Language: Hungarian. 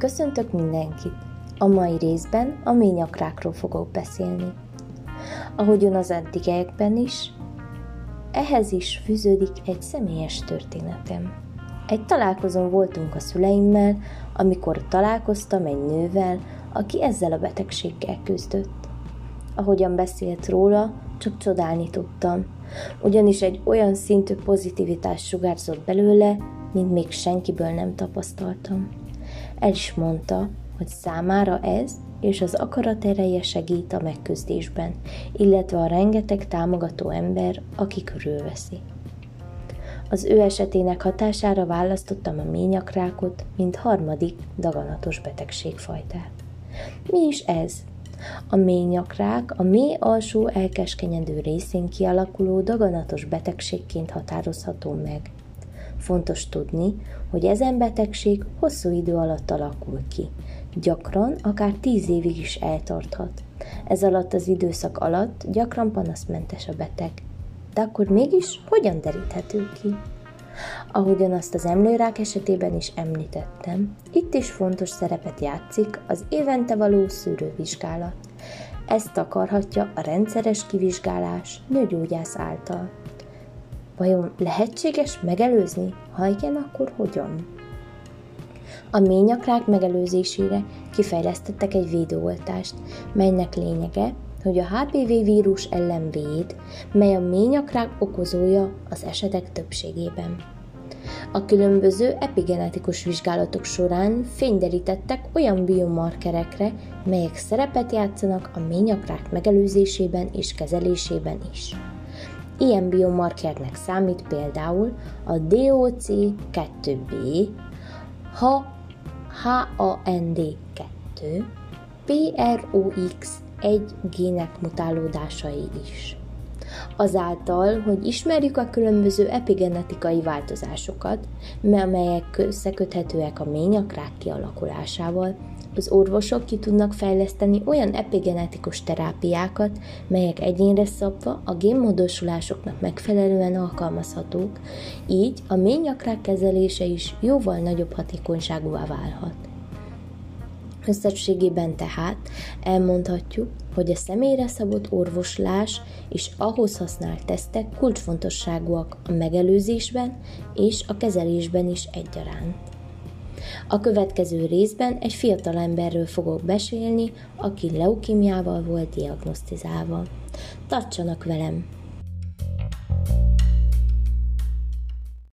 Köszöntök mindenkit! A mai részben a ményakrákról fogok beszélni. Ahogyan az eddigiekben is, ehhez is fűződik egy személyes történetem. Egy találkozón voltunk a szüleimmel, amikor találkoztam egy nővel, aki ezzel a betegséggel küzdött. Ahogyan beszélt róla, csak csodálni tudtam, ugyanis egy olyan szintű pozitivitás sugárzott belőle, mint még senkiből nem tapasztaltam. El is mondta, hogy számára ez és az akarat ereje segít a megküzdésben, illetve a rengeteg támogató ember, aki körülveszi. Az ő esetének hatására választottam a ményakrákot, mint harmadik daganatos betegségfajtát. Mi is ez? A ményakrák a mély alsó elkeskenyedő részén kialakuló daganatos betegségként határozható meg. Fontos tudni, hogy ezen betegség hosszú idő alatt alakul ki. Gyakran akár tíz évig is eltarthat. Ez alatt az időszak alatt gyakran panaszmentes a beteg. De akkor mégis hogyan deríthető ki? Ahogyan azt az emlőrák esetében is említettem, itt is fontos szerepet játszik az évente való szűrővizsgálat. Ezt akarhatja a rendszeres kivizsgálás nőgyógyász által. Vajon lehetséges megelőzni? Ha igen, akkor hogyan? A ményakrák megelőzésére kifejlesztettek egy védőoltást, melynek lényege, hogy a HPV vírus ellen véd, mely a ményakrák okozója az esetek többségében. A különböző epigenetikus vizsgálatok során fényderítettek olyan biomarkerekre, melyek szerepet játszanak a ményakrák megelőzésében és kezelésében is. Ilyen biomarkernek számít például a DOC2B, HAND2, PROX1 gének mutálódásai is. Azáltal, hogy ismerjük a különböző epigenetikai változásokat, amelyek összeköthetőek a ményakrák kialakulásával, az orvosok ki tudnak fejleszteni olyan epigenetikus terápiákat, melyek egyénre szabva a génmódosulásoknak megfelelően alkalmazhatók, így a ményakrák kezelése is jóval nagyobb hatékonyságúvá válhat. Összességében tehát elmondhatjuk, hogy a személyre szabott orvoslás és ahhoz használt tesztek kulcsfontosságúak a megelőzésben és a kezelésben is egyaránt. A következő részben egy fiatal emberről fogok beszélni, aki leukimiával volt diagnosztizálva. Tartsanak velem!